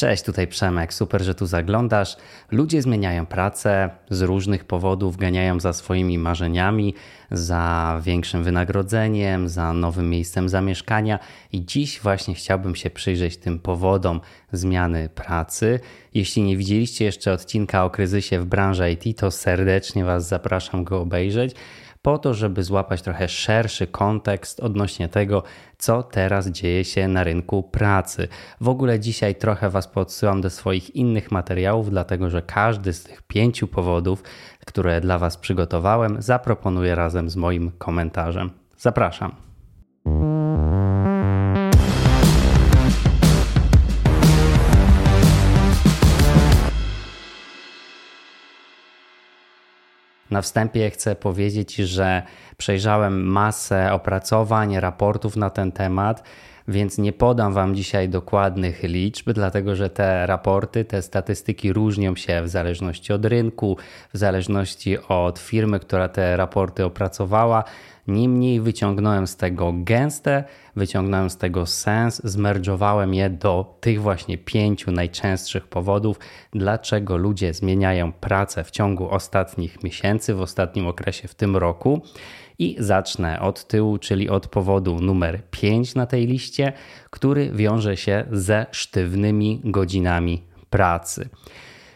Cześć, tutaj Przemek. Super, że tu zaglądasz. Ludzie zmieniają pracę z różnych powodów, ganiają za swoimi marzeniami, za większym wynagrodzeniem, za nowym miejscem zamieszkania i dziś właśnie chciałbym się przyjrzeć tym powodom zmiany pracy. Jeśli nie widzieliście jeszcze odcinka o kryzysie w branży IT, to serdecznie Was zapraszam go obejrzeć po to, żeby złapać trochę szerszy kontekst odnośnie tego, co teraz dzieje się na rynku pracy. W ogóle dzisiaj trochę Was podsyłam do swoich innych materiałów, dlatego że każdy z tych pięciu powodów, które dla Was przygotowałem, zaproponuję razem z moim komentarzem. Zapraszam. Na wstępie chcę powiedzieć, że przejrzałem masę opracowań, raportów na ten temat, więc nie podam Wam dzisiaj dokładnych liczb, dlatego że te raporty, te statystyki różnią się w zależności od rynku, w zależności od firmy, która te raporty opracowała. Niemniej wyciągnąłem z tego gęste, wyciągnąłem z tego sens, zmerdżowałem je do tych właśnie pięciu najczęstszych powodów, dlaczego ludzie zmieniają pracę w ciągu ostatnich miesięcy, w ostatnim okresie w tym roku. I zacznę od tyłu, czyli od powodu numer 5 na tej liście, który wiąże się ze sztywnymi godzinami pracy.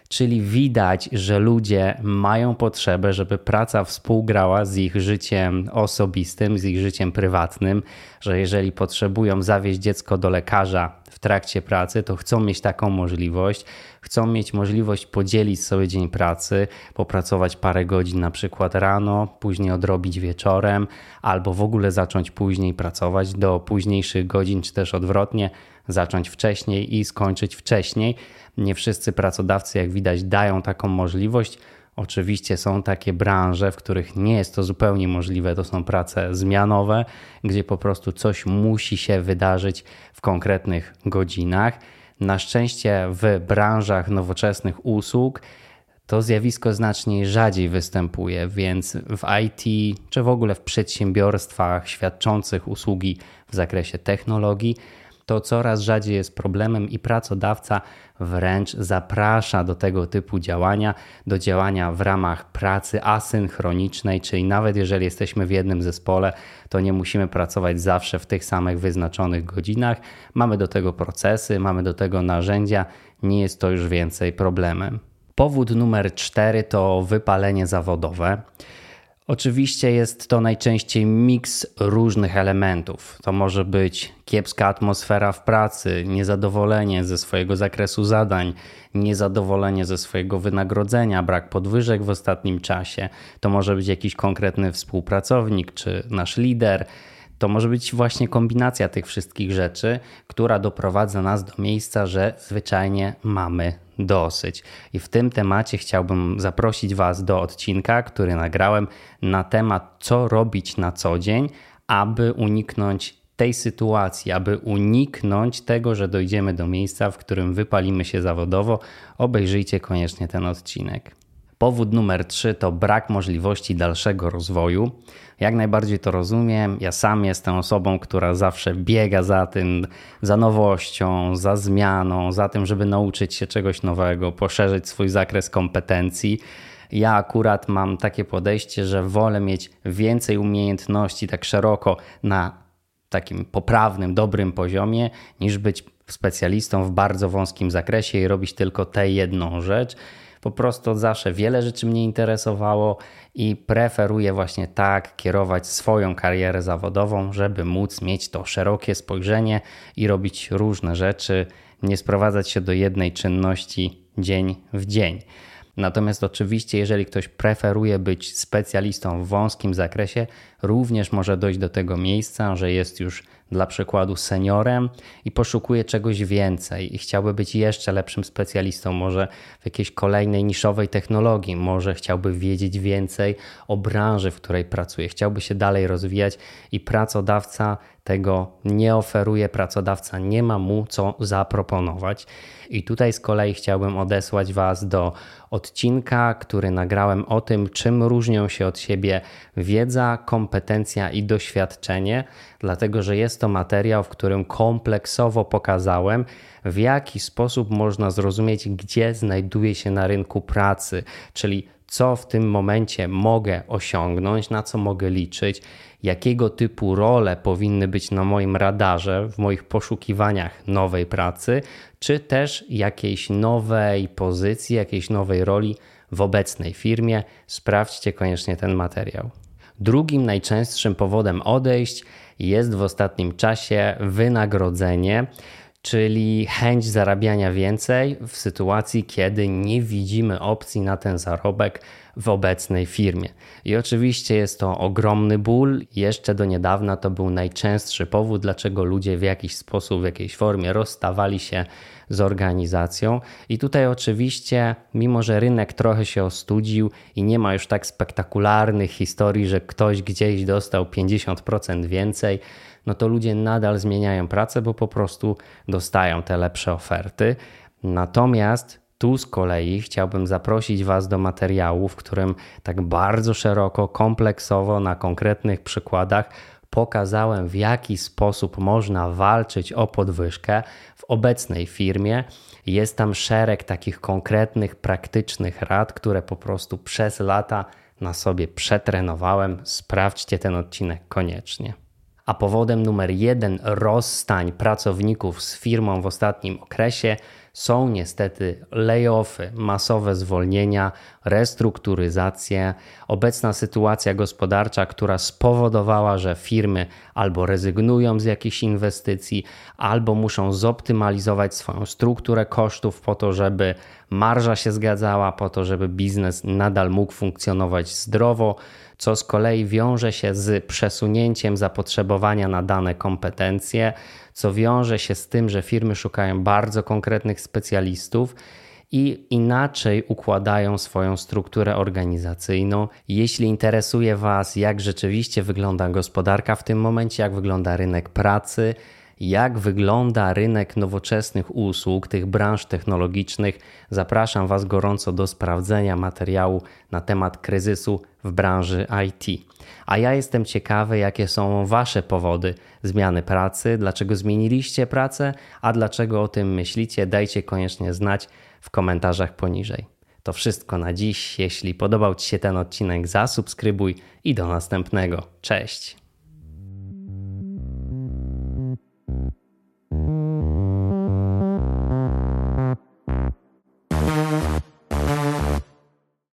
Czyli widać, że ludzie mają potrzebę, żeby praca współgrała z ich życiem osobistym, z ich życiem prywatnym, że jeżeli potrzebują zawieźć dziecko do lekarza w trakcie pracy, to chcą mieć taką możliwość, chcą mieć możliwość podzielić sobie dzień pracy, popracować parę godzin na przykład rano, później odrobić wieczorem, albo w ogóle zacząć później pracować do późniejszych godzin, czy też odwrotnie, zacząć wcześniej i skończyć wcześniej. Nie wszyscy pracodawcy, jak widać, dają taką możliwość. Oczywiście są takie branże, w których nie jest to zupełnie możliwe. To są prace zmianowe, gdzie po prostu coś musi się wydarzyć w konkretnych godzinach. Na szczęście w branżach nowoczesnych usług to zjawisko znacznie rzadziej występuje, więc w IT czy w ogóle w przedsiębiorstwach świadczących usługi w zakresie technologii to coraz rzadziej jest problemem i pracodawca wręcz zaprasza do tego typu działania, do działania w ramach pracy asynchronicznej, czyli nawet jeżeli jesteśmy w jednym zespole, to nie musimy pracować zawsze w tych samych wyznaczonych godzinach. Mamy do tego procesy, mamy do tego narzędzia, nie jest to już więcej problemem. Powód numer cztery to wypalenie zawodowe. Oczywiście jest to najczęściej miks różnych elementów. To może być kiepska atmosfera w pracy, niezadowolenie ze swojego zakresu zadań, niezadowolenie ze swojego wynagrodzenia, brak podwyżek w ostatnim czasie. To może być jakiś konkretny współpracownik czy nasz lider. To może być właśnie kombinacja tych wszystkich rzeczy, która doprowadza nas do miejsca, że zwyczajnie mamy dosyć. I w tym temacie chciałbym zaprosić Was do odcinka, który nagrałem na temat, co robić na co dzień, aby uniknąć tej sytuacji, aby uniknąć tego, że dojdziemy do miejsca, w którym wypalimy się zawodowo. Obejrzyjcie koniecznie ten odcinek. Powód numer trzy to brak możliwości dalszego rozwoju. Jak najbardziej to rozumiem. Ja sam jestem osobą, która zawsze biega za tym, za nowością, za zmianą, za tym, żeby nauczyć się czegoś nowego, poszerzyć swój zakres kompetencji. Ja akurat mam takie podejście, że wolę mieć więcej umiejętności tak szeroko na takim poprawnym, dobrym poziomie, niż być specjalistą w bardzo wąskim zakresie i robić tylko tę jedną rzecz po prostu zawsze wiele rzeczy mnie interesowało i preferuję właśnie tak kierować swoją karierę zawodową, żeby móc mieć to szerokie spojrzenie i robić różne rzeczy, nie sprowadzać się do jednej czynności dzień w dzień. Natomiast oczywiście, jeżeli ktoś preferuje być specjalistą w wąskim zakresie, również może dojść do tego miejsca, że jest już dla przykładu seniorem i poszukuje czegoś więcej i chciałby być jeszcze lepszym specjalistą, może w jakiejś kolejnej niszowej technologii, może chciałby wiedzieć więcej o branży, w której pracuje, chciałby się dalej rozwijać i pracodawca tego nie oferuje pracodawca, nie ma mu co zaproponować. I tutaj z kolei chciałbym odesłać Was do odcinka, który nagrałem o tym, czym różnią się od siebie wiedza, kompetencja i doświadczenie, dlatego że jest to materiał, w którym kompleksowo pokazałem, w jaki sposób można zrozumieć, gdzie znajduje się na rynku pracy, czyli co w tym momencie mogę osiągnąć, na co mogę liczyć, jakiego typu role powinny być na moim radarze w moich poszukiwaniach nowej pracy, czy też jakiejś nowej pozycji, jakiejś nowej roli w obecnej firmie. Sprawdźcie koniecznie ten materiał. Drugim najczęstszym powodem odejść jest w ostatnim czasie wynagrodzenie czyli chęć zarabiania więcej w sytuacji, kiedy nie widzimy opcji na ten zarobek w obecnej firmie. I oczywiście jest to ogromny ból. Jeszcze do niedawna to był najczęstszy powód, dlaczego ludzie w jakiś sposób, w jakiejś formie rozstawali się z organizacją. I tutaj oczywiście, mimo że rynek trochę się ostudził i nie ma już tak spektakularnych historii, że ktoś gdzieś dostał 50% więcej, no to ludzie nadal zmieniają pracę, bo po prostu dostają te lepsze oferty. Natomiast tu z kolei chciałbym zaprosić Was do materiału, w którym tak bardzo szeroko, kompleksowo, na konkretnych przykładach pokazałem, w jaki sposób można walczyć o podwyżkę w obecnej firmie. Jest tam szereg takich konkretnych, praktycznych rad, które po prostu przez lata na sobie przetrenowałem. Sprawdźcie ten odcinek koniecznie. A powodem numer jeden rozstań pracowników z firmą w ostatnim okresie są niestety layoffy, masowe zwolnienia, restrukturyzacje, obecna sytuacja gospodarcza, która spowodowała, że firmy albo rezygnują z jakichś inwestycji, albo muszą zoptymalizować swoją strukturę kosztów po to, żeby marża się zgadzała, po to, żeby biznes nadal mógł funkcjonować zdrowo co z kolei wiąże się z przesunięciem zapotrzebowania na dane kompetencje, co wiąże się z tym, że firmy szukają bardzo konkretnych specjalistów i inaczej układają swoją strukturę organizacyjną. Jeśli interesuje Was, jak rzeczywiście wygląda gospodarka w tym momencie, jak wygląda rynek pracy, jak wygląda rynek nowoczesnych usług, tych branż technologicznych, zapraszam Was gorąco do sprawdzenia materiału na temat kryzysu w branży IT. A ja jestem ciekawy, jakie są Wasze powody zmiany pracy, dlaczego zmieniliście pracę, a dlaczego o tym myślicie, dajcie koniecznie znać w komentarzach poniżej. To wszystko na dziś. Jeśli podobał Ci się ten odcinek, zasubskrybuj i do następnego. Cześć.